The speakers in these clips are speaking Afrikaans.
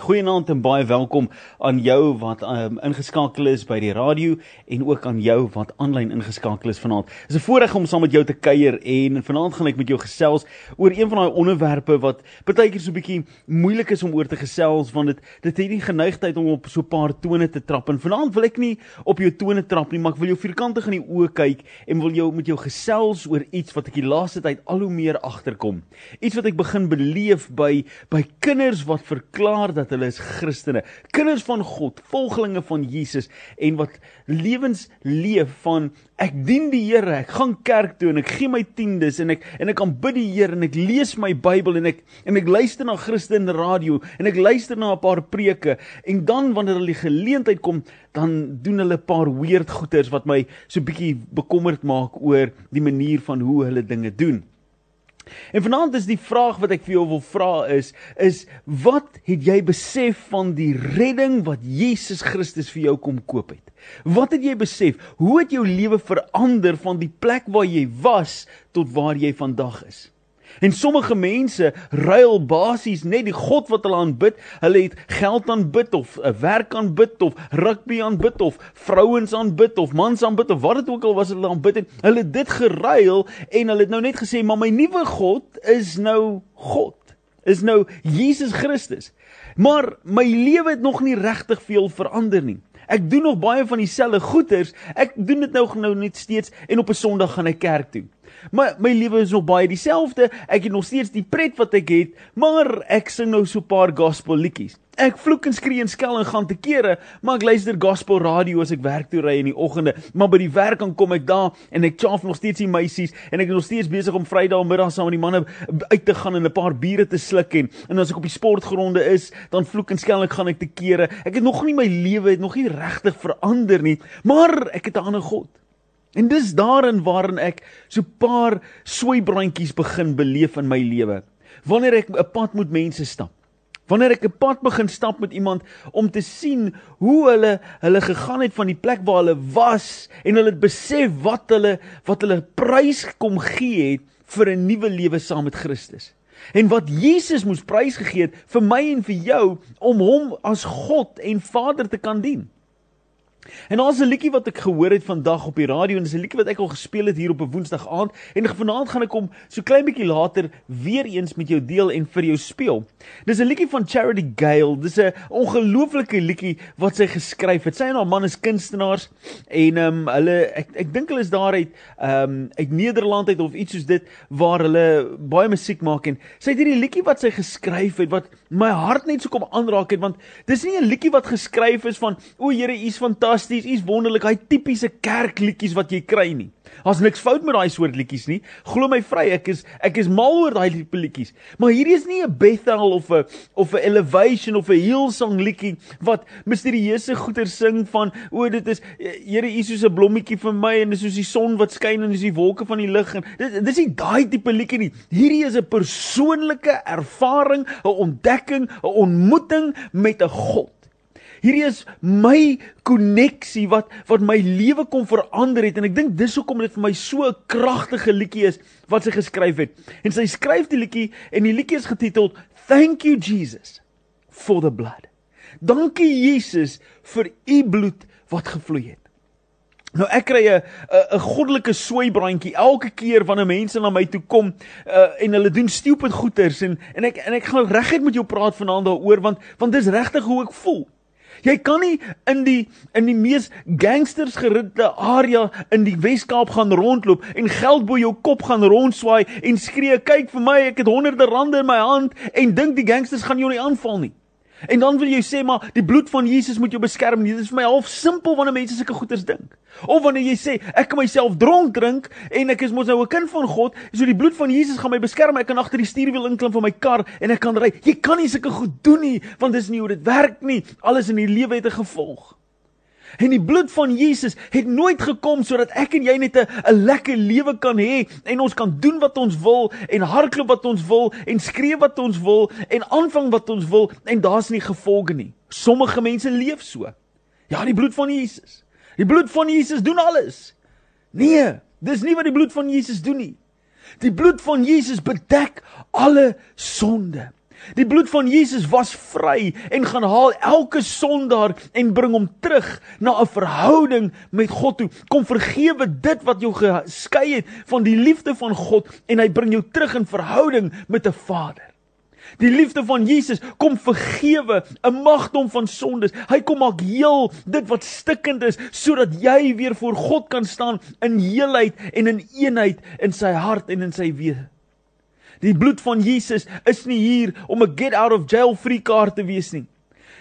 Goeienaand en baie welkom aan jou wat um, ingeskakel is by die radio en ook aan jou wat aanlyn ingeskakel is vanaand. Dit is 'n voorreg om saam met jou te kuier en vanaand gaan ek met jou gesels oor een van daai onderwerpe wat baie keer so 'n bietjie moeilik is om oor te gesels want dit dit het nie geneigtheid om op so 'n paar tone te trap en vanaand wil ek nie op jou tone trap nie, maar ek wil jou vierkantig in die oë kyk en wil jou met jou gesels oor iets wat ek die laaste tyd al hoe meer agterkom. Iets wat ek begin beleef by by kinders wat verklaar dat hulle is Christene, kinders van God, volgelinge van Jesus en wat lewens leef van ek dien die Here, ek gaan kerk toe en ek gee my tiendes en ek en ek aanbid die Here en ek lees my Bybel en ek en ek luister na Christen radio en ek luister na 'n paar preke en dan wanneer hulle die geleentheid kom, dan doen hulle 'n paar weird goeters wat my so bietjie bekommerd maak oor die manier van hoe hulle dinge doen. En vanaand is die vraag wat ek vir jou wil vra is is wat het jy besef van die redding wat Jesus Christus vir jou kom koop het? Wat het jy besef? Hoe het jou lewe verander van die plek waar jy was tot waar jy vandag is? En sommige mense ruil basies net die God wat hulle aanbid. Hulle het geld aanbid of 'n werk aanbid of rugby aanbid of vrouens aanbid of mans aanbid of wat dit ook al was hulle aanbid en hulle het dit geruil en hulle het nou net gesê maar my nuwe God is nou God. Is nou Jesus Christus. Maar my lewe het nog nie regtig veel verander nie. Ek doen nog baie van dieselfde goeders. Ek doen dit nou nou net steeds en op 'n Sondag gaan ek kerk toe. Maar my lewe is nog baie dieselfde. Ek het nog steeds die pret wat ek het, maar ek sing nou so 'n paar gospel liedjies. Ek vloek en skree en skel en gaan te kere, maar ek luister gospel radio as ek werk toe ry in die oggende, maar by die werk dan kom ek daar en ek chaaf nog steeds die meisies en ek is nog steeds besig om Vrydag middag saam met die manne uit te gaan en 'n paar biere te sluk en en as ek op die sportgronde is, dan vloek en skel en gaan ek te kere. Ek het nog nie my lewe het nog nie regtig verander nie, maar ek het 'n ander God. En dis daarin waarin ek so paar sweibrandjies begin beleef in my lewe. Wanneer ek 'n pad met mense stap. Wanneer ek 'n pad begin stap met iemand om te sien hoe hulle hulle gegaan het van die plek waar hulle was en hulle het besef wat hulle wat hulle prys kom gee het vir 'n nuwe lewe saam met Christus. En wat Jesus moes prys gegee het vir my en vir jou om hom as God en Vader te kan dien. En daar's 'n liedjie wat ek gehoor het vandag op die radio en dis 'n liedjie wat ek al gespeel het hier op 'n Woensdag aand en vanaand gaan ek hom so klein bietjie later weer eens met jou deel en vir jou speel. Dis 'n liedjie van Charity Gale. Dis 'n ongelooflike liedjie wat sy geskryf het. Sy en haar man is kunstenaars en ehm um, hulle ek ek dink hulle is daar uit ehm um, uit Nederland uit of iets soos dit waar hulle baie musiek maak en sy het hierdie liedjie wat sy geskryf het wat my hart net so kom aanraak het want dis nie 'n liedjie wat geskryf is van o Here, U is fantasties fantasties, iets wonderlik, hy tipiese kerkliedjies wat jy kry nie. Daar's niks fout met daai soort liedjies nie. Glo my vry, ek is ek is mal oor daai tipe liedjies. Maar hierdie is nie 'n Bethel of 'n of 'n Elevation of 'n Hillsong liedjie wat misterieuse goeie sing van o dit is Here U soos 'n blommetjie vir my en dis soos die son wat skyn en dis die wolke van die lig en dit dis nie daai tipe liedjie nie. Hierdie is 'n persoonlike ervaring, 'n ontdekking, 'n ontmoeting met 'n God. Hierdie is my koneksie wat wat my lewe kom verander het en ek dink dis hoekom dit vir my so 'n kragtige liedjie is wat sy geskryf het. En sy skryf die liedjie en die liedjie is getiteld Thank you Jesus for the blood. Dankie Jesus vir u bloed wat gevloei het. Nou ek kry 'n 'n goddelike sweibrandjie elke keer wanneer mense na my toe kom uh, en hulle doen stupid goeters en en ek en ek gaan reguit met jou praat vanaand daaroor want want dis regtig hoe ek voel. Jy kan nie in die in die mees gangsters geritte area in die Wes-Kaap gaan rondloop en geld bo jou kop gaan rondswaai en skree kyk vir my ek het honderde rande in my hand en dink die gangsters gaan jou nie aanval nie. En dan wil jy sê maar die bloed van Jesus moet jou beskerm. Dit is vir my half simpel wanneer mense sulke goeders dink. Of wanneer jy sê ek kan myself dronk drink en ek is mos nou 'n kind van God, so die bloed van Jesus gaan my beskerm. Ek kan agter die stuurwiel inklim van my kar en ek kan ry. Jy kan nie sulke goed doen nie, want dis nie hoe dit werk nie. Alles in die lewe het 'n gevolg. En die bloed van Jesus het nooit gekom sodat ek en jy net 'n lekker lewe kan hê en ons kan doen wat ons wil en hardloop wat ons wil en skree wat ons wil en aanvang wat ons wil en daar's nie gevolge nie. Sommige mense leef so. Ja, die bloed van Jesus. Die bloed van Jesus doen alles. Nee, dis nie wat die bloed van Jesus doen nie. Die bloed van Jesus bedek alle sonde. Die bloed van Jesus was vry en gaan haal elke sondaar en bring hom terug na 'n verhouding met God toe. Kom vergewe dit wat jou geskei het van die liefde van God en hy bring jou terug in verhouding met 'n Vader. Die liefde van Jesus kom vergewe 'n magdom van sondes. Hy kom maak heel dit wat stikkend is sodat jy weer voor God kan staan in heelheid en in eenheid in sy hart en in sy wese. Die bloed van Jesus is nie hier om 'n get out of jail free kaart te wees nie.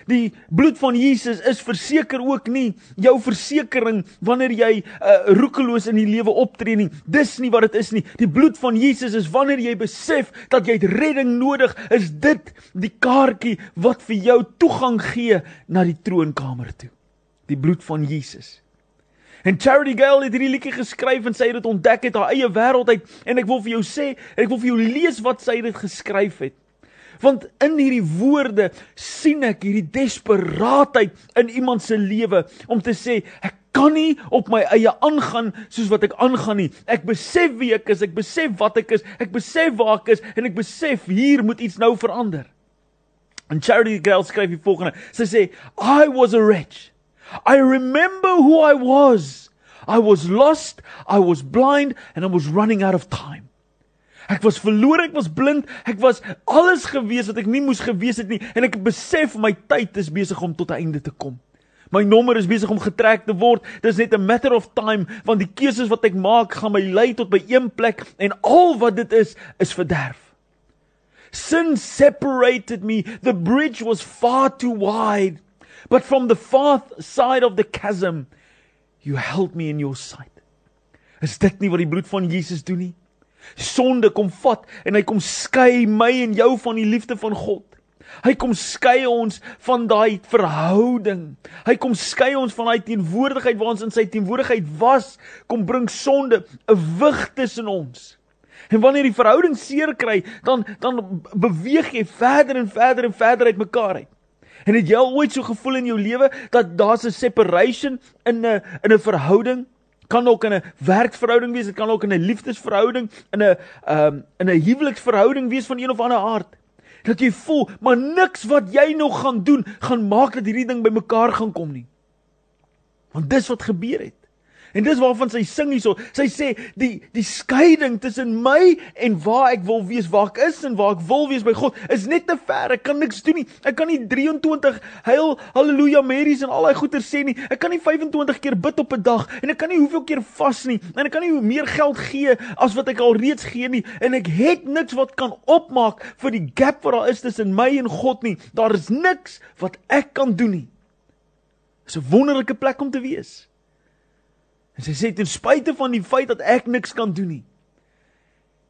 Die bloed van Jesus is verseker ook nie jou versekering wanneer jy uh, roekeloos in die lewe optree nie. Dis nie wat dit is nie. Die bloed van Jesus is wanneer jy besef dat jy redding nodig is. Dit die kaartjie wat vir jou toegang gee na die troonkamer toe. Die bloed van Jesus. En Charity Gale het hierdie liedjie geskryf en sy het dit ontdek het haar eie wêreld uit en ek wil vir jou sê ek wil vir jou lees wat sy dit geskryf het. Want in hierdie woorde sien ek hierdie desperaatheid in iemand se lewe om te sê ek kan nie op my eie aangaan soos wat ek aangaan nie. Ek besef wie ek is, ek besef wat ek is, ek besef waar ek is en ek besef hier moet iets nou verander. En Charity Gale skryf die volgende. Sy sê I was a wretch I remember who I was. I was lost, I was blind and I was running out of time. Ek was verlore, ek was blind, ek was alles gewees wat ek nie moes gewees het nie en ek besef my tyd is besig om tot 'n einde te kom. My nommer is besig om getrek te word. Dis net 'n matter of time want die keuses wat ek maak gaan my lei tot by een plek en al wat dit is is verderf. Sin separated me. The bridge was far too wide. But from the far side of the chasm, you held me in your sight. Is dit nie wat die bloed van Jesus doen nie? Sonde kom vat en hy kom skei my en jou van die liefde van God. Hy kom skei ons van daai verhouding. Hy kom skei ons van daai teenwoordigheid waar ons in sy teenwoordigheid was, kom bring sonde 'n wig tussen ons. En wanneer die verhouding seer kry, dan dan beweeg jy verder en verder en verder uit mekaar uit. En het jy al ooit so gevoel in jou lewe dat daar's 'n separation in 'n in 'n verhouding? Kan ook in 'n werksverhouding wees, dit kan ook in 'n liefdesverhouding, in 'n ehm um, in 'n huweliksverhouding wees van een of ander aard. Dat jy voel, maar niks wat jy nog gaan doen gaan maak dat hierdie ding bymekaar gaan kom nie. Want dis wat gebeur het. En dis waarvan sy sing hierso. Sy sê die die skeiding tussen my en waar ek wil wees, waar ek is en waar ek wil wees by God is net te ver. Ek kan niks doen nie. Ek kan nie 23 heil haleluja Marys en al daai goeie sê nie. Ek kan nie 25 keer bid op 'n dag en ek kan nie hoeveel keer vas nie. En ek kan nie meer geld gee as wat ek al reeds gee nie en ek het niks wat kan opmaak vir die gap wat daar is tussen my en God nie. Daar is niks wat ek kan doen nie. Dis 'n wonderlike plek om te wees. En sy sê ten spyte van die feit dat ek niks kan doen nie,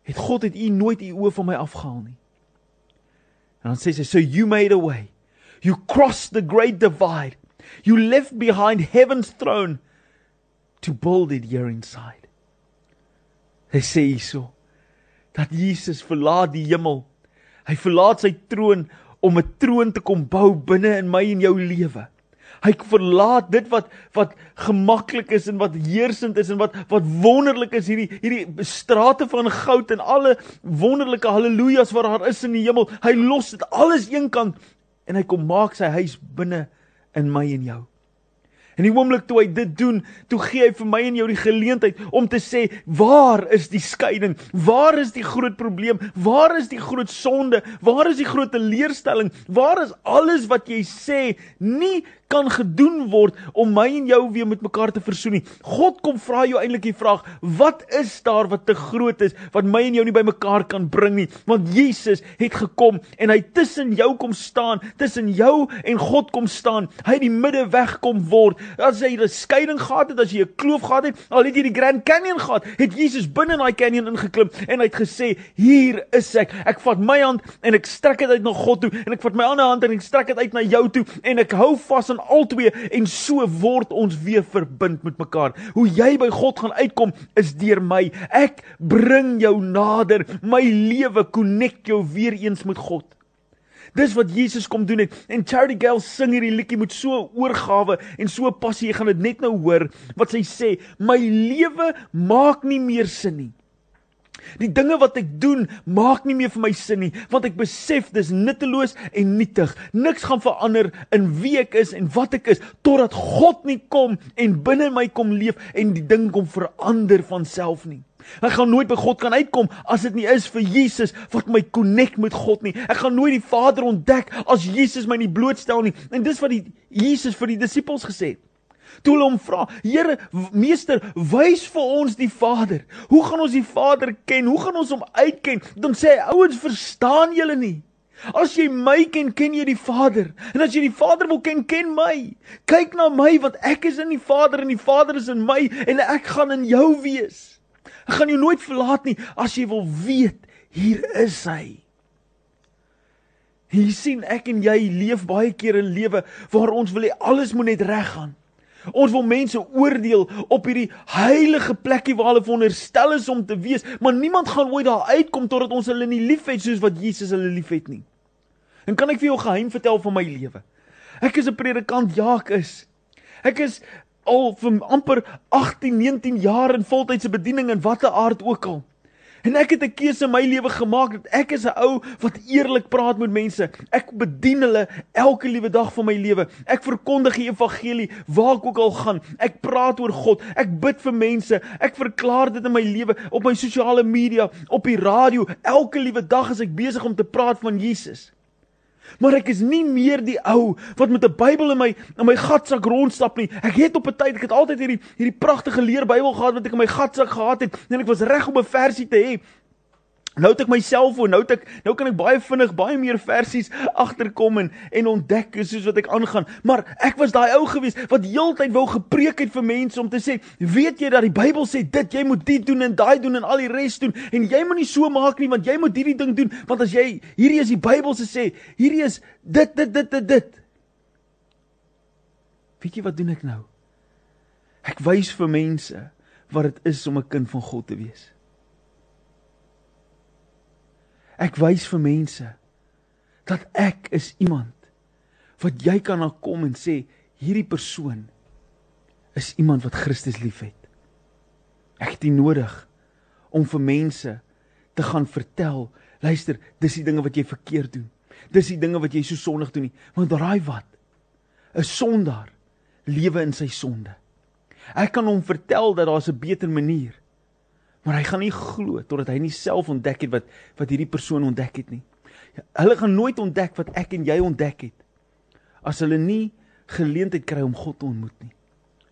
het God het u nooit u oë van my afgehaal nie. En dan sê sy so you made a way. You crossed the great divide. You left behind heaven's throne to build it here inside. Hy sê hyso dat Jesus verlaat die hemel. Hy verlaat sy troon om 'n troon te kom bou binne in my en jou lewe. Hy verlaat dit wat wat gemaklik is en wat heersend is en wat wat wonderlik is hierdie hierdie strate van goud en alle wonderlike haleluja's wat daar is in die hemel. Hy los dit alles eenkant en hy kom maak sy huis binne in my en jou. En die oomblik toe hy dit doen, toe gee hy vir my en jou die geleentheid om te sê, waar is die skeiding? Waar is die groot probleem? Waar is die groot sonde? Waar is die groot teleurstelling? Waar is alles wat jy sê nie kan gedoen word om my en jou weer met mekaar te versoen nie. God kom vra jou eintlik die vraag: Wat is daar wat te groot is wat my en jou nie bymekaar kan bring nie? Want Jesus het gekom en hy tussen jou kom staan, tussen jou en God kom staan. Hy het die midde weg kom word. As jy 'n skeiding gehad het, as jy 'n kloof gehad het, al het jy die Grand Canyon gehad, het Jesus binne in daai canyon ingeklim en hy het gesê: "Hier is ek. Ek vat my hand en ek strek dit uit na God toe en ek vat my ander hand en ek strek dit uit na jou toe en ek hou vas aan albei en so word ons weer verbind met mekaar. Hoe jy by God gaan uitkom is deur my. Ek bring jou nader. My lewe connect jou weer eens met God. Dis wat Jesus kom doen het. En Charity Gale sing hierdie liedjie met so oorgawe en so passie. Jy gaan dit net nou hoor wat sy sê, my lewe maak nie meer sin nie. Die dinge wat ek doen, maak nie meer vir my sin nie, want ek besef dis nutteloos en nietig. Niks gaan verander in wie ek is en wat ek is totdat God nie kom en binne my kom leef en die ding kom verander van self nie. Ek gaan nooit by God kan uitkom as dit nie is vir Jesus wat my connect met God nie. Ek gaan nooit die Vader ontdek as Jesus my nie blootstel nie. En dis wat die Jesus vir die disippels gesê het. Toe hulle hom vra, Here, meester, wys vir ons die Vader. Hoe gaan ons die Vader ken? Hoe gaan ons hom uitken? Dan sê hy, ouens, verstaan julle nie? As jy my ken, ken jy die Vader. En as jy die Vader wil ken, ken my. Kyk na my want ek is in die Vader en die Vader is in my en ek gaan in jou wees. Ek gaan jou nooit verlaat nie as jy wil weet hier is hy. Hier sien ek en jy leef baie keer 'n lewe waar ons wil hê alles moet net reg gaan. Ons wil mense oordeel op hierdie heilige plekkie waar hulle veronderstel is om te wees, maar niemand gaan ooit daar uitkom totdat ons hulle nie liefhet soos wat Jesus hulle liefhet nie. En kan ek vir jou geheim vertel van my lewe? Ek is 'n predikant, ja, ek is. Ek is al vir amper 18, 19 jaar in voltydse bediening in watter aard ook al. En ek het 'n keuse in my lewe gemaak dat ek is 'n ou wat eerlik praat met mense. Ek bedien hulle elke liewe dag van my lewe. Ek verkondig die evangelie waar ek ook al gaan. Ek praat oor God. Ek bid vir mense. Ek verklaar dit in my lewe op my sosiale media, op die radio. Elke liewe dag is ek besig om te praat van Jesus. Maar ek is nie meer die ou wat met 'n Bybel in my in my gatsak rondstap nie. Ek het op 'n tyd, ek het altyd hierdie hierdie pragtige leerbybel gehad wat ek in my gatsak gehad het en ek was reg om 'n versie te hê. Nou het ek my selfoon, nou het ek nou kan ek baie vinnig baie meer versies agterkom en en ontdek soos wat ek aangaan. Maar ek was daai ou gewees wat heeltyd wou gepreek het vir mense om te sê, weet jy dat die Bybel sê dit jy moet dit doen en daai doen en al die res doen en jy moet nie so maak nie want jy moet hierdie ding doen want as jy hierdie is die Bybel se sê, hierdie is dit dit dit dit dit. Weet jy wat doen ek nou? Ek wys vir mense wat dit is om 'n kind van God te wees. Ek wys vir mense dat ek is iemand wat jy kan na kom en sê hierdie persoon is iemand wat Christus liefhet. Ek het nie nodig om vir mense te gaan vertel, luister, dis die dinge wat jy verkeerd doen. Dis die dinge wat jy so sondig doen nie, want raai wat? 'n Sondaar lewe in sy sonde. Ek kan hom vertel dat daar 'n beter manier Maar hy gaan nie glo totdat hy nie self ontdek het wat wat hierdie persoon ontdek het nie. Ja, hulle gaan nooit ontdek wat ek en jy ontdek het as hulle nie geleentheid kry om God te ontmoet nie.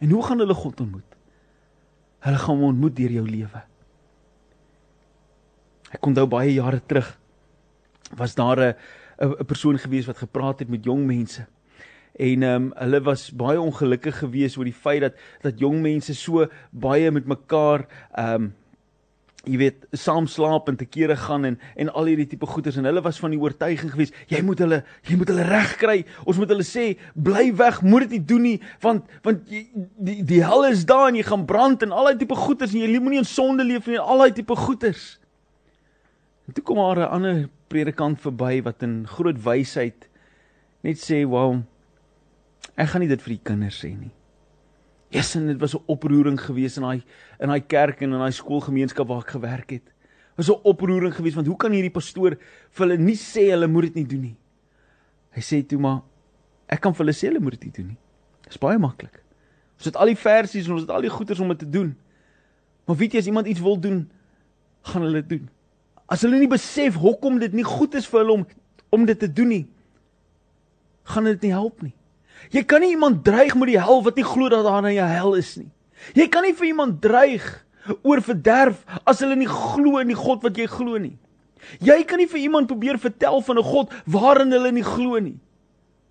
En hoe gaan hulle God ontmoet? Hulle gaan hom ontmoet deur jou lewe. Ek onthou baie jare terug was daar 'n 'n persoon gewees wat gepraat het met jong mense. En ehm um, hulle was baie ongelukkig geweest oor die feit dat dat jong mense so baie met mekaar ehm um, jy weet saam slaap en te kere gaan en en al hierdie tipe goeders en hulle was van die oortuiging gewees jy moet hulle jy moet hulle reg kry. Ons moet hulle sê bly weg moet dit nie doen nie want want jy, die die hel is daar en jy gaan brand en al daai tipe goeders en jy moenie in sonde leef nie al daai tipe goeders. En toe kom daar 'n ander predikant verby wat in groot wysheid net sê wow ek gaan nie dit vir die kinders sê nie Yes, en dit was 'n oproering geweest in daai in daai kerk en in daai skoolgemeenskap waar ek gewerk het. Was 'n oproering geweest want hoe kan hierdie pastoor vir hulle nie sê hulle moet dit nie doen nie? Hy sê toe maar ek kan vir hulle sê hulle moet dit nie doen nie. Dit is baie maklik. Ons het al die versies en ons het al die goeders om dit te doen. Maar weet jy as iemand iets wil doen, gaan hulle dit doen. As hulle nie besef hoekom dit nie goed is vir hulle om om dit te doen nie, gaan dit nie help nie. Jy kan nie iemand dreig met die hel wat nie glo dat daar 'n hel is nie. Jy kan nie vir iemand dreig oor verderf as hulle nie glo in die God wat jy glo nie. Jy kan nie vir iemand probeer vertel van 'n God waarin hulle nie glo nie.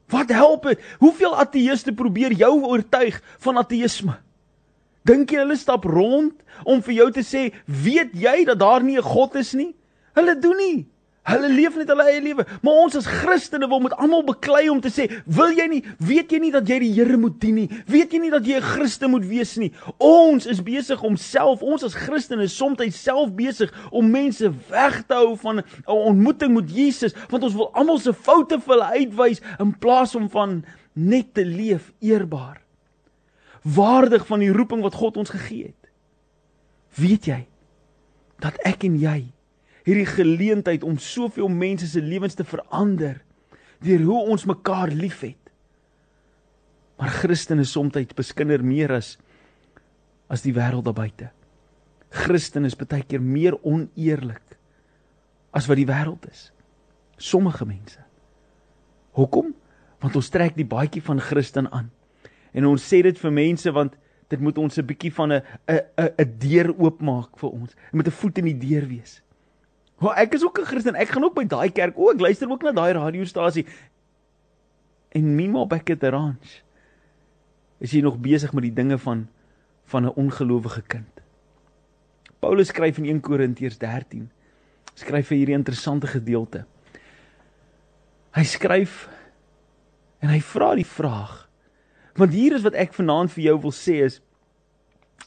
Wat help dit? Hoeveel ateëste probeer jou oortuig van ateïsme? Dink jy hulle stap rond om vir jou te sê, "Weet jy dat daar nie 'n God is nie?" Hulle doen nie. Hulle leef net hulle eie lewe. Maar ons as Christene wil met almal beklei om te sê, "Wil jy nie, weet jy nie dat jy die Here moet dien nie? Weet jy nie dat jy 'n Christen moet wees nie?" Ons is besig om self, ons as Christene is soms self besig om mense weg te hou van 'n ontmoeting met Jesus, want ons wil almal se foute vir hulle uitwys in plaas om van net te leef eerbaar. Waardig van die roeping wat God ons gegee het. Weet jy? dat ek en jy hierdie geleentheid om soveel mense se lewens te verander deur hoe ons mekaar liefhet. Maar Christene soms beskinder meer as as die wêreld daar buite. Christen is baie keer meer oneerlik as wat die wêreld is. Sommige mense. Hoekom? Want ons trek die baadjie van Christen aan. En ons sê dit vir mense want dit moet ons 'n bietjie van 'n 'n 'n deur oopmaak vir ons. Dit moet 'n voet in die deur wees. Maar ek is ook 'n Christen. Ek gaan ook by daai kerk. O, ek luister ook na daai radiostasie. En Mimo back at the ranch. Is jy nog besig met die dinge van van 'n ongelowige kind? Paulus skryf in 1 Korintiërs 13. Skryf vir hierdie interessante gedeelte. Hy skryf en hy vra die vraag. Want hier is wat ek vanaand vir jou wil sê is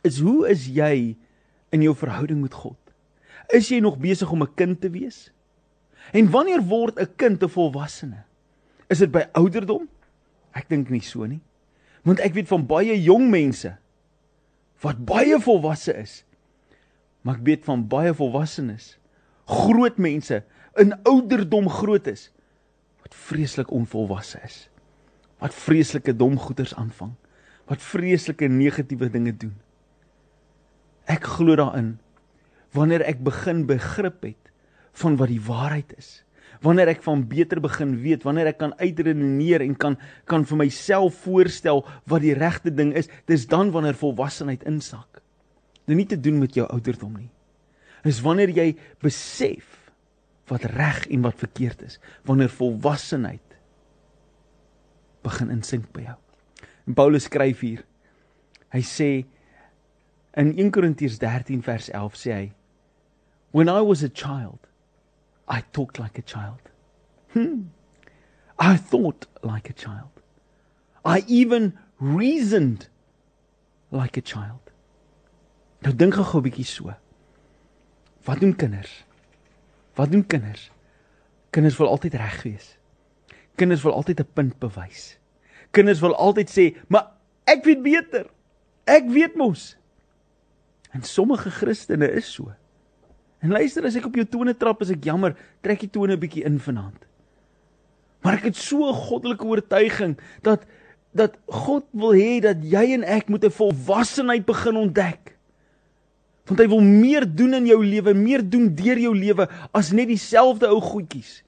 is hoe is jy in jou verhouding met God? Is jy nog besig om 'n kind te wees? En wanneer word 'n kind 'n volwassene? Is dit by ouderdom? Ek dink nie so nie. Want ek weet van baie jong mense wat baie volwasse is. Maar ek weet van baie volwassenes, groot mense in ouderdom groot is wat vreeslik onvolwasse is. Wat vreeslike dom goeders aanvang. Wat vreeslike negatiewe dinge doen. Ek glo daarin wanneer ek begin begrip het van wat die waarheid is. Wanneer ek van beter begin weet, wanneer ek kan uitredeneer en kan kan vir myself voorstel wat die regte ding is, dis dan wanneer volwassenheid insak. Dit nie te doen met jou ouderdom nie. Dis wanneer jy besef wat reg en wat verkeerd is, wanneer volwassenheid begin insink by jou. En Paulus skryf hier. Hy sê in 1 Korintiërs 13 vers 11 sê hy When I was a child, I talked like a child. Hmm. I thought like a child. I even reasoned like a child. Nou dink gou 'n bietjie so. Wat doen kinders? Wat doen kinders? Kinders wil altyd reg wees. Kinders wil altyd 'n punt bewys. Kinders wil altyd sê, "Maar ek weet beter. Ek weet mos." En sommige Christene is so. En luister, as ek op jou tone trap, as ek jammer, trek die tone 'n bietjie in vanaand. Maar ek het so 'n goddelike oortuiging dat dat God wil hê dat jy en ek moet 'n volwassenheid begin ontdek. Want hy wil meer doen in jou lewe, meer doen deur jou lewe as net dieselfde ou goedjies.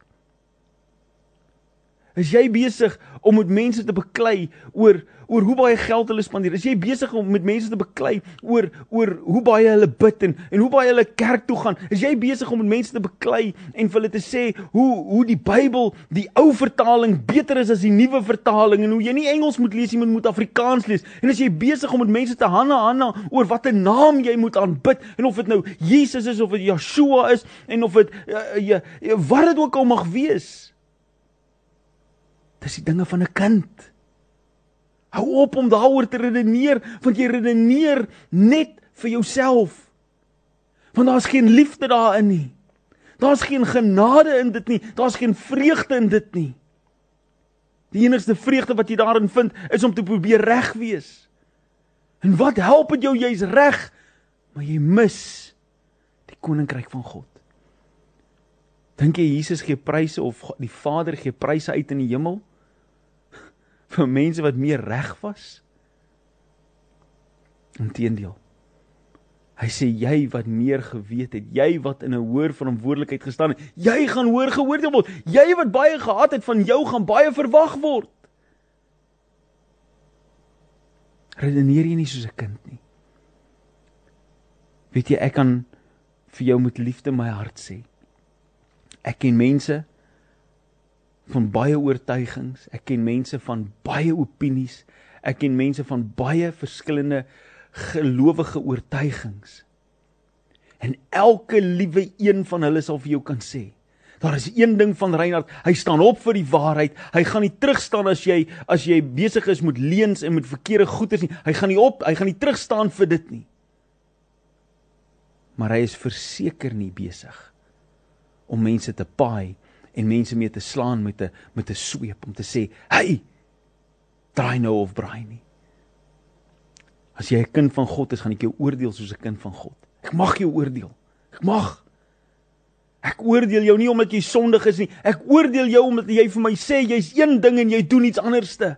Is jy besig om met mense te beklei oor oor hoe baie geld hulle spandeer? Is jy besig om met mense te beklei oor oor hoe baie hulle bid en en hoe baie hulle kerk toe gaan? Is jy besig om met mense te beklei en vir hulle te sê hoe hoe die Bybel, die ou vertaling beter is as die nuwe vertaling en hoe jy nie Engels moet lees nie, maar moet Afrikaans lees? En as jy besig om met mense te hanna hanna oor watter naam jy moet aanbid en of dit nou Jesus is of dit Yeshua is en of dit uh, ja, wat dit ook al mag wees? Dis die dinge van 'n kind. Hou op om daaroor te redeneer, want jy redeneer net vir jouself. Want daar's geen liefde daarin nie. Daar's geen genade in dit nie. Daar's geen vreugde in dit nie. Die enigste vreugde wat jy daarin vind, is om te probeer reg wees. En wat help dit jou jy's reg, maar jy mis die koninkryk van God? Dink jy Jesus gee pryse of die Vader gee pryse uit in die hemel? Vir mense wat meer reg was? Inteendeel. Hy sê jy wat meer geweet het, jy wat in 'n hoër verantwoordelikheid gestaan het, jy gaan hoor geoordeel word. Jy wat baie gehad het van jou gaan baie verwag word. Redeneer jy nie soos 'n kind nie? Weet jy ek kan vir jou met liefde my hart sê. Ek ken mense van baie oortuigings. Ek ken mense van baie opinies. Ek ken mense van baie verskillende gelowige oortuigings. En elke liewe een van hulle sal vir jou kan sê, daar is een ding van Reinhard, hy staan op vir die waarheid. Hy gaan nie terugstaan as jy as jy besig is met leuns en met verkeerde goeders nie. Hy gaan nie op, hy gaan nie terugstaan vir dit nie. Maar hy is verseker nie besig om mense te paai en mense mee te slaan met 'n met 'n sweep om te sê, "Hey, draai nou of braai nie." As jy 'n kind van God is, gaan ek jou oordeel soos 'n kind van God. Ek mag jou oordeel. Ek mag. Ek oordeel jou nie omdat jy sondig is nie. Ek oordeel jou omdat jy vir my sê jy's een ding en jy doen iets anderste.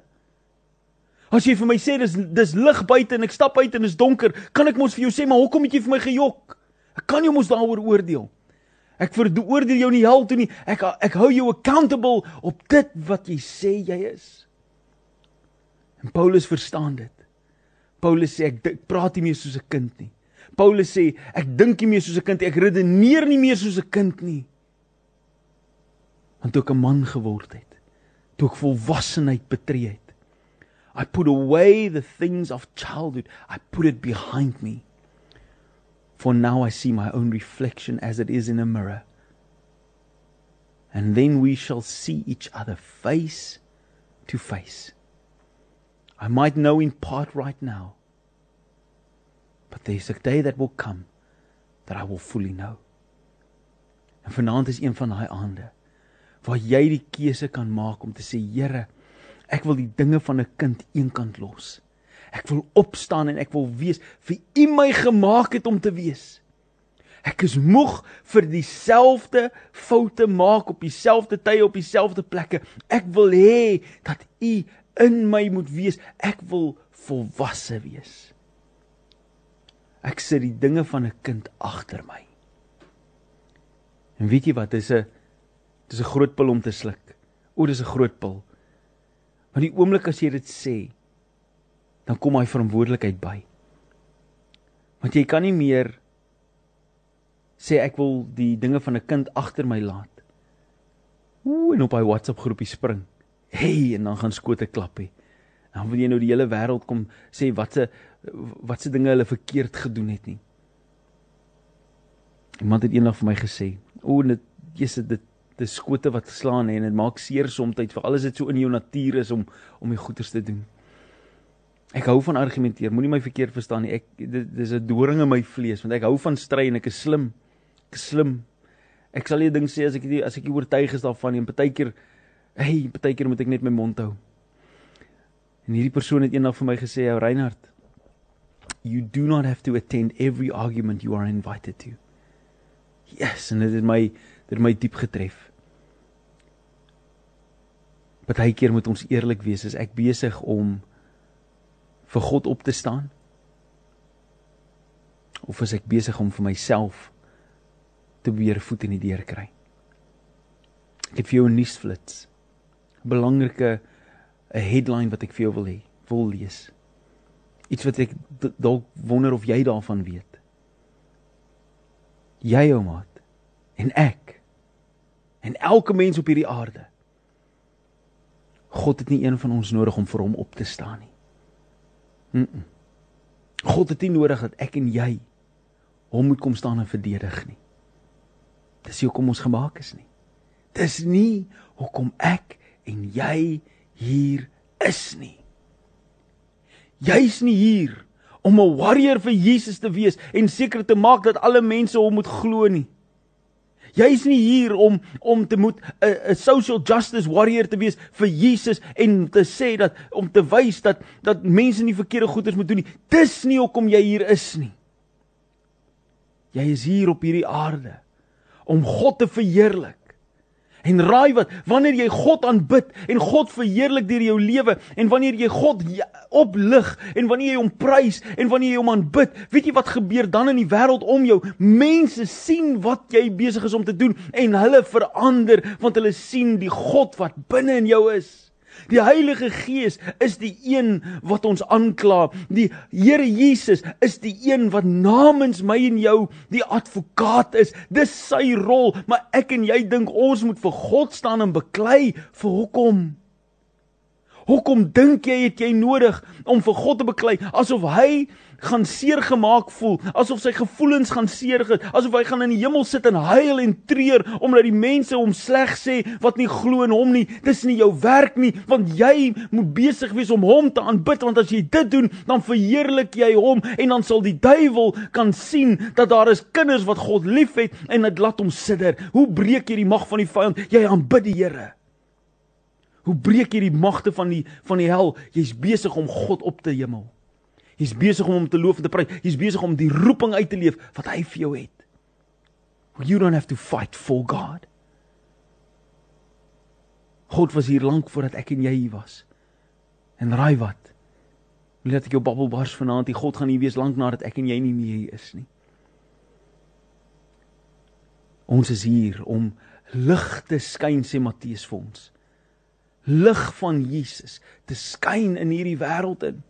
As jy vir my sê dis dis lig buite en ek stap uit en dit is donker, kan ek mos vir jou sê maar hoekom het jy vir my gejok? Ek kan jou mos daaroor oordeel. Ek veroordeel jou nie hel toe nie. Ek ek hou jou accountable op dit wat jy sê jy is. En Paulus verstaan dit. Paulus sê ek, ek praat nie meer soos 'n kind nie. Paulus sê ek dink nie meer soos 'n kind nie, ek redeneer nie meer soos 'n kind nie. Want toe ek 'n man geword het, toe ek volwassenheid betree het, I put away the things of childhood. I put it behind me. For now I see my own reflection as it is in a mirror. And then we shall see each other face to face. I might know in part right now, but there's a day that will come that I will fully know. En vanaand is een van daai aande waar jy die keuse kan maak om te sê Here, ek wil die dinge van 'n kind eenkant los. Ek wil opstaan en ek wil wees vir U my gemaak het om te wees. Ek is moeg vir dieselfde foute maak op dieselfde tye op dieselfde plekke. Ek wil hê dat U in my moet wees. Ek wil volwasse wees. Ek sit die dinge van 'n kind agter my. En weet jy wat? Dis 'n dis 'n groot pil om te sluk. O, dis 'n groot pil. Want die oomblik as jy dit sê, dan kom hy verantwoordelikheid by. Want jy kan nie meer sê ek wil die dinge van 'n kind agter my laat. Ooh, en op hy WhatsApp groepie spring. Hey, en dan gaan skote klap hê. Dan wil jy nou die hele wêreld kom sê watse watse dinge hulle verkeerd gedoen het nie. Iemand het eendag vir my gesê, "O, dit jy's dit dis skote wat slaan en dit maak seer soms vir alles dit so in jou natuur is om om die goeders te doen." Ek hou van argumenteer. Moenie my verkeerd verstaan nie. Ek dit dis 'n doring in my vlees want ek hou van stry en ek is slim. Ek is slim. Ek sal nie ding sê as ek die, as ek oortuig is daarvan nie. En partykeer hey, partykeer moet ek net my mond hou. En hierdie persoon het eendag vir my gesê, "Ou Reinhard, you do not have to attend every argument you are invited to." Yes, en dit het my dit het my diep getref. Partykeer moet ons eerlik wees, as ek besig om vir God op te staan? Of is ek besig om vir myself te weer voet in die deur kry? Ek het vir jou 'n nuusflits. 'n Belangrike 'n headline wat ek vir jou wil hê, wil lees. Iets wat ek dalk wonder of jy daarvan weet. Jy ou maat en ek en elke mens op hierdie aarde. God het nie een van ons nodig om vir hom op te staan nie. Mm -mm. God het nie nodig dat ek en jy hom moet kom staan en verdedig nie. Dis nie hoekom ons gemaak is nie. Dis nie hoekom ek en jy hier is nie. Jy's nie hier om 'n warrior vir Jesus te wees en seker te maak dat alle mense hom moet glo nie. Jy's nie hier om om te moet 'n 'n social justice warrior te wees vir Jesus en te sê dat om te wys dat dat mense nie verkeerde goeders moet doen nie. Dis nie hoekom jy hier is nie. Jy is hier op hierdie aarde om God te verheerlik. En raai wat, wanneer jy God aanbid en God verheerlik deur jou lewe en wanneer jy God oplig en wanneer jy hom prys en wanneer jy hom aanbid, weet jy wat gebeur dan in die wêreld om jou? Mense sien wat jy besig is om te doen en hulle verander want hulle sien die God wat binne in jou is. Die Heilige Gees is die een wat ons aankla. Die Here Jesus is die een wat namens my en jou die advokaat is. Dis sy rol, maar ek en jy dink ons moet vir God staan en beklei vir hoekom? Hoekom dink jy het jy nodig om vir God te beklei asof hy gaan seer gemaak voel, asof sy gevoelens gaan seer ge, asof hy gaan in die hemel sit en huil en treur omdat die mense hom sleg sê wat nie glo in hom nie. Dis nie jou werk nie, want jy moet besig wees om hom te aanbid want as jy dit doen, dan verheerlik jy hom en dan sal die duiwel kan sien dat daar is kinders wat God liefhet en dit laat hom sidder. Hoe breek jy die mag van die vyand? Jy aanbid die Here. Hoe breek jy die magte van die van die hel? Jy's besig om God op te hemel. Jy's besig om hom te loof en te prys. Jy's besig om die roeping uit te leef wat hy vir jou het. You don't have to fight for God. God was hier lank voordat ek en jy hier was. En raai wat? Laat ek jou babbel bars vanaand, die God gaan nie wees lank nadat ek en jy nie meer hier is nie. Ons is hier om lig te skyn sê Matteus vir ons. Lig van Jesus te skyn in hierdie wêreld in.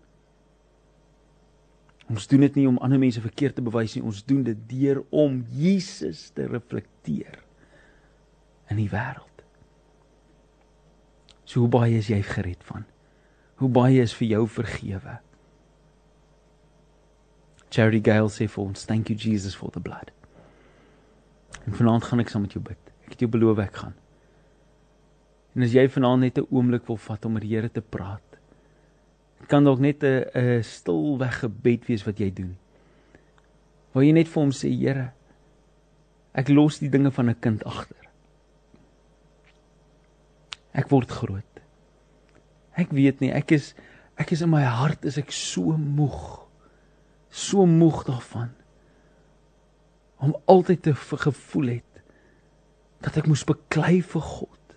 Ons doen dit nie om ander mense verkeerd te bewys nie, ons doen dit deur om Jesus te reflekteer in die wêreld. So hoe baie is jy gered van? Hoe baie is vir jou vergewe? Charity Gale sê vir ons, "Thank you Jesus for the blood." En vanaand gaan ek saam met jou bid. Ek het jou beloof ek gaan. En as jy vanaand net 'n oomblik wil vat om met die Here te praat, kan dalk net 'n 'n stilweg gebed wees wat jy doen. Waar jy net vir hom sê, Here, ek los die dinge van 'n kind agter. Ek word groot. Ek weet nie, ek is ek is in my hart is ek so moeg. So moeg daarvan om altyd te gevoel het dat ek moes beklei vir God.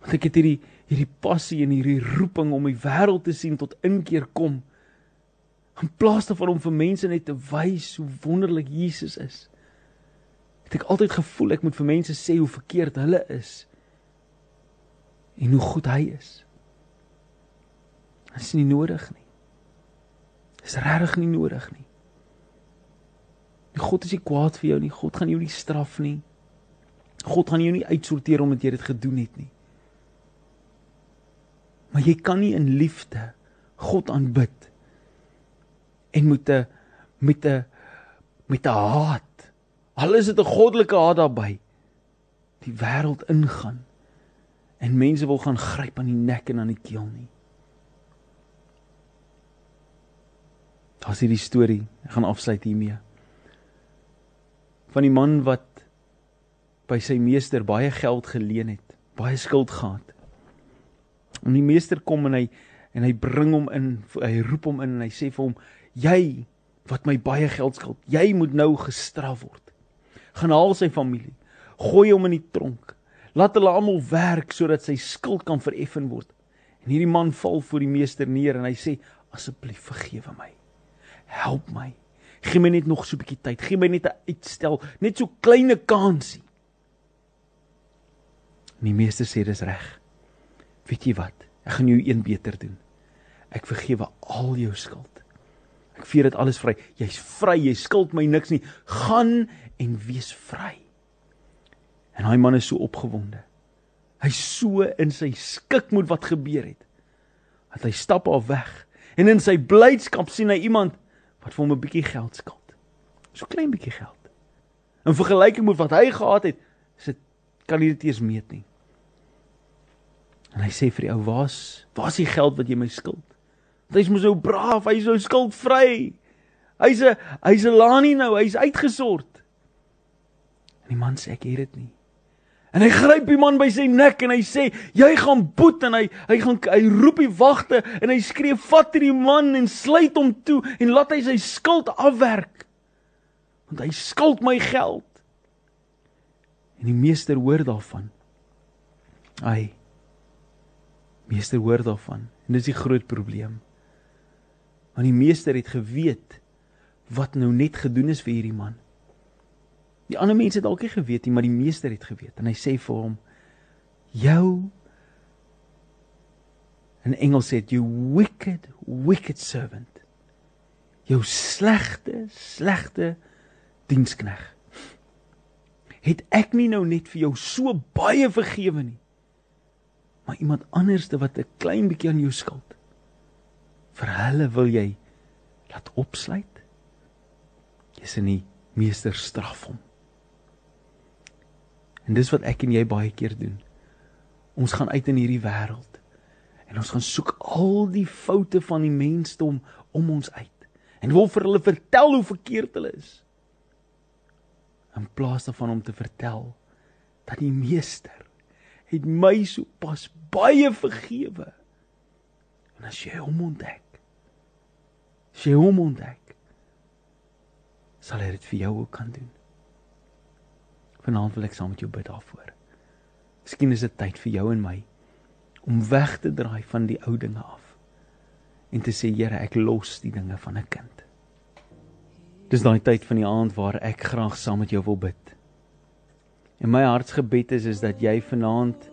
Want ek het hierdie hierdie passie en hierdie roeping om die wêreld te sien tot inkeer kom. In plaas daarvan om vir mense net te wys hoe wonderlik Jesus is. Het ek altyd gevoel ek moet vir mense sê hoe verkeerd hulle is en hoe goed hy is. Dit is nie nodig nie. Dit is regtig nie nodig nie. God is nie kwaad vir jou nie. God gaan jou nie straf nie. God gaan jou nie uitsorteer omdat jy dit gedoen het nie. Maar jy kan nie in liefde God aanbid en met 'n met 'n met 'n haat. Al is dit 'n goddelike haat daarbey. Die wêreld ingaan en mense wil gaan gryp aan die nek en aan die keel nie. Daar's hierdie storie. Ek gaan afsluit hiermee. Van die man wat by sy meester baie geld geleen het, baie skuld gehad. En die meester kom en hy en hy bring hom in, hy roep hom in en hy sê vir hom: "Jy wat my baie geld skuld, jy moet nou gestraf word. Gaan haal sy familie, gooi hom in die tronk Laat hulle almal werk sodat sy skuld kan vereffen word. En hierdie man val voor die meester neer en hy sê: "Asseblief vergewe my. Help my. Gee my net nog so 'n bietjie tyd. Gee my net 'n uitstel, net so kleine kansie." En die meester sê: "Dis reg. Weet jy wat? Ek gaan jou een beter doen. Ek vergewe al jou skuld. Ek vier dit alles vry. Jy's vry. Jy skuld my niks nie. Gaan en wees vry." En daai man is so opgewonde. Hy's so in sy skik met wat gebeur het. Dat hy stap af weg en in sy blydskap sien hy iemand wat vir hom 'n bietjie geld skuld. So klein bietjie geld. In vergelyking met wat hy gehad het, is dit kan nie dit eens meet nie. En hy sê vir die ou: "Waar's waar's die geld wat jy my skuld?" Hy's mos nou braaf, hy's nou skuldvry. Hy's 'n hy's 'n laanie nou, hy's uitgesort. En die man sê ek het dit nie. En hy gryp die man by sy nek en hy sê: "Jy gaan boet." En hy hy gaan hy roep die wagte en hy skree: "Vat hierdie man en sluit hom toe en laat hy sy skuld afwerk." Want hy skuld my geld. En die meester hoor daarvan. Ai. Meester hoor daarvan. En dis die groot probleem. Want die meester het geweet wat nou net gedoen is vir hierdie man. Die ander mense het dalk nie geweet nie, maar die meester het geweet en hy sê vir hom: "Jou in Engels sê jy wicked, wicked servant. Jou slegte, slegte dienskneg. Het ek nie nou net vir jou so baie vergewe nie? Maar iemand anderste wat 'n klein bietjie aan jou skuld. Vir hulle wil jy laat opsluit? Jy's in die meester straf hom. En dis wat ek en jy baie keer doen. Ons gaan uit in hierdie wêreld en ons gaan soek al die foute van die mensdom om ons uit en wil vir hulle vertel hoe verkeerd hulle is. In plaas daarvan om te vertel dat die meester het my so pas baie vergewe. En as jy hom ontdek, as jy hom ontdek, sal hy dit vir jou ook kan doen. Vanaand wil ek saam met jou bid daarvoor. Miskien is dit tyd vir jou en my om weg te draai van die ou dinge af en te sê Here, ek los die dinge van 'n kind. Dis daai tyd van die aand waar ek graag saam met jou wil bid. En my hartsgebed is is dat jy vanaand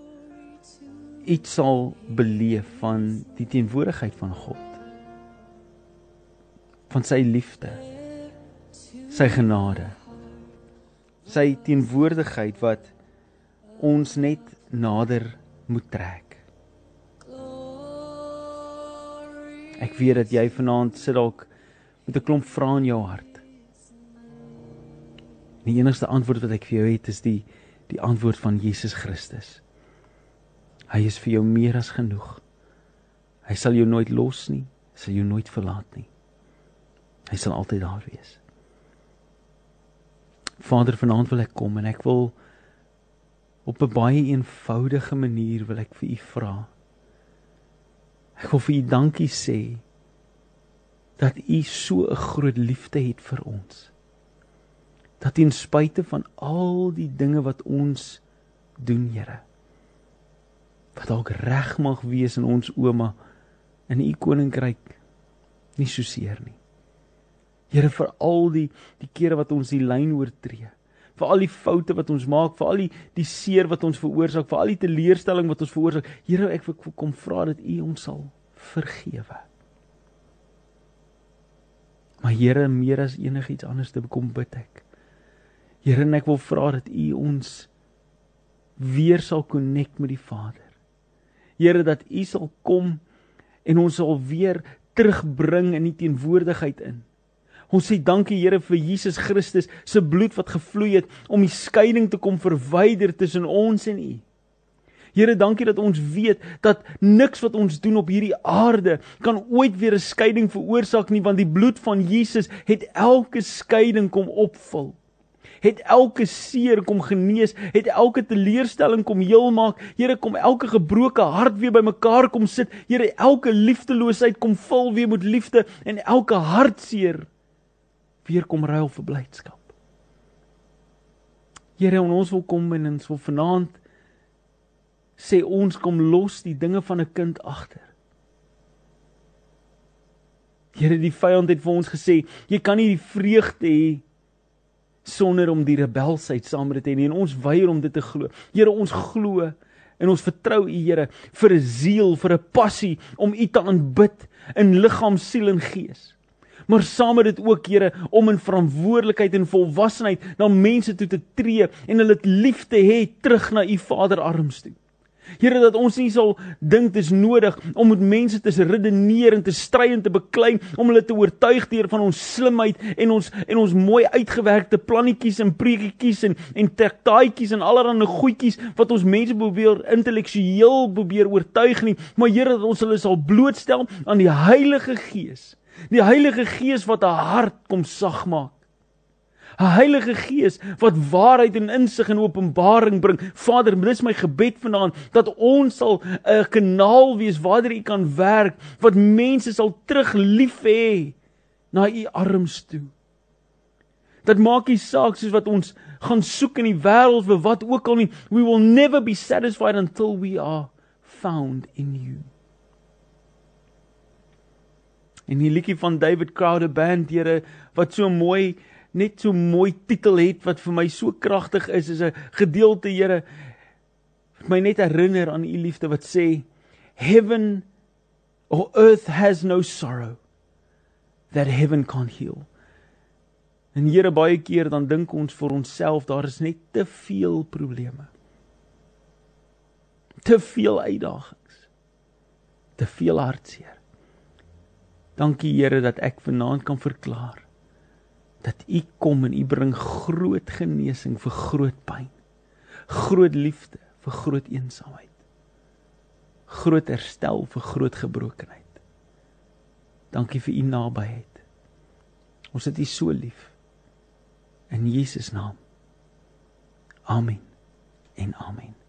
iets sal beleef van die teenwoordigheid van God. Van sy liefde. Sy genade. Sy teenwoordigheid wat ons net nader moet trek. Ek weet dat jy vanaand sit dalk met 'n klomp vrae in jou hart. Die enigste antwoord wat ek vir jou het is die die antwoord van Jesus Christus. Hy is vir jou meer as genoeg. Hy sal jou nooit los nie, sal jou nooit verlaat nie. Hy sal altyd daar wees. Vader, vanaand wil ek kom en ek wil op 'n baie eenvoudige manier wil ek vir u vra. Ek wil vir u dankie sê dat u so 'n groot liefde het vir ons. Dat ten spyte van al die dinge wat ons doen, Here, wat dalk reg mag wees in ons ouma in u koninkryk nie so seer nie. Here vir al die die kere wat ons die lyn oortree, vir al die foute wat ons maak, vir al die die seer wat ons veroorsaak, vir al die teleurstelling wat ons veroorsaak. Here, ek wil kom vra dat U ons sal vergewe. Maar Here, meer as enigiets anders te kom bid ek. Here, ek wil vra dat U ons weer sal connect met die Vader. Here dat U sal kom en ons sal weer terugbring in die teenwoordigheid in. Ons sê dankie Here vir Jesus Christus se bloed wat gevloei het om die skeiding te kom verwyder tussen ons en U. Here, dankie dat ons weet dat niks wat ons doen op hierdie aarde kan ooit weer 'n skeiding veroorsaak nie want die bloed van Jesus het elke skeiding kom opvul het elke seer kom genees, het elke teleurstelling kom heel maak. Here kom elke gebroke hart weer bymekaar kom sit. Here elke liefdeloosheid kom vul weer met liefde en elke hartseer weer kom ruil vir blydskap. Here, ons wil kom en ons wil vanaand sê ons kom los die dinge van 'n kind agter. Here, die vyand het vir ons gesê, jy kan nie die vreugde hê sonder om die rebelsheid saam met dit te hê en ons weier om dit te glo. Here, ons glo en ons vertrou U, Here, vir 'n siel, vir 'n passie om U te aanbid in liggaam, siel en gees. Maar saam met dit ook, Here, om in verantwoordelikheid en volwassenheid na mense toe te tree en hulle lief te hê terug na U Vader arms toe. Here dat ons nie sal dink dit is nodig om met mense te redeneer en te stry en te beklei om hulle te oortuig deur van ons slimheid en ons en ons mooi uitgewerkte plannetjies en preekietjies en en taktaaitjies en allerlei goedjies wat ons mense probeer intellektueel probeer oortuig nie. Maar Here dat ons hulle sal blootstel aan die Heilige Gees. Die Heilige Gees wat 'n hart kom sag maak 'n Heilige Gees wat waarheid en insig en openbaring bring. Vader, dis my gebed vanaand dat ons sal 'n kanaal wees waardeur U kan werk, wat mense sal terug lief hê na U arms toe. Dat maak nie saak soos wat ons gaan soek in die wêreld vir wat ook al nie. We will never be satisfied until we are found in you. En die liedjie van David Crowder Band, Here, wat so mooi net so mooi titel het wat vir my so kragtig is is 'n gedeelte Here wat my net herinner aan u liefde wat sê heaven or earth has no sorrow that heaven can't heal. En Here baie keer dan dink ons vir onsself daar is net te veel probleme. Te veel uitdagings. Te veel hartseer. Dankie Here dat ek vanaand kan verklaar dat u kom en u bring groot genesing vir groot pyn. Groot liefde vir groot eensaamheid. Groot herstel vir groot gebrokenheid. Dankie vir u nabyheid. Ons het u so lief. In Jesus naam. Amen. En amen.